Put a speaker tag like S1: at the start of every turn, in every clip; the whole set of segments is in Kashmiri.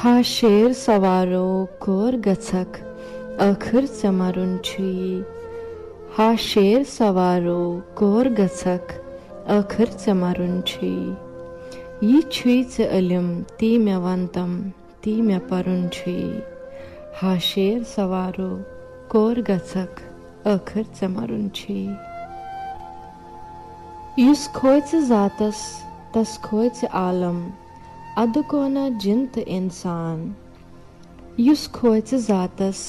S1: हा शेर सवारो कोर गछक ٲخٕر ژےٚ مَرُن چھُیی ہا شیر سوارو کور گژھکھ ٲخٕر ژےٚ مَرُن چھُیی یہِ چھُے ژےٚ علم تی مےٚ وَن تم تی مےٚ پَرُن چھُیی ہا شیر سوارو کور گژھکھ ٲخٕر ژےٚ مَرُن چھُیی یُس کھوژِ ذاتس تس کھوژِ عالم اَدٕ کونا جِن تہٕ اِنسان یُس کھوژِ ذاتس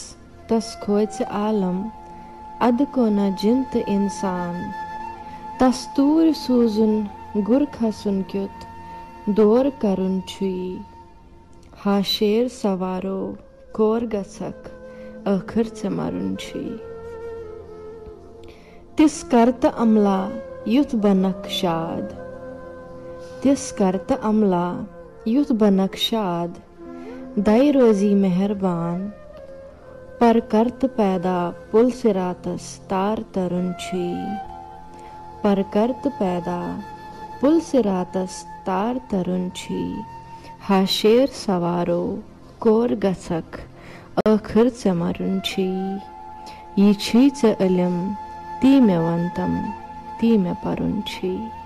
S1: تس کھوژِ عالم اَدٕ کونا جِن تہٕ اِنسان تس توٗرۍ سوٗزُن گُر کھسُن کیُتھ دور کرُن چھُیی ہا شیر سوارو کور گژھکھ ٲخٕر ژےٚ مَرُن چھُیی تِژھ کر تہٕ عملا یُتھ بنکھ شاد تِژھ کر تہٕ عملا یُتھ بنکھ شاد دَے روزی مہربان پر کر تہٕ پیدا پُل سِراتس تار ترُن چھُیی پر کر تہٕ پیدا پُل سِراتس تار ترُن چھُیی ہا شیر سوارو کور گژھکھ ٲخٕر ژےٚ مَرُن چھُیی یہِ چھُے ژےٚ علم تی مےٚ وَن تم تی مےٚ پَرُن چھُیی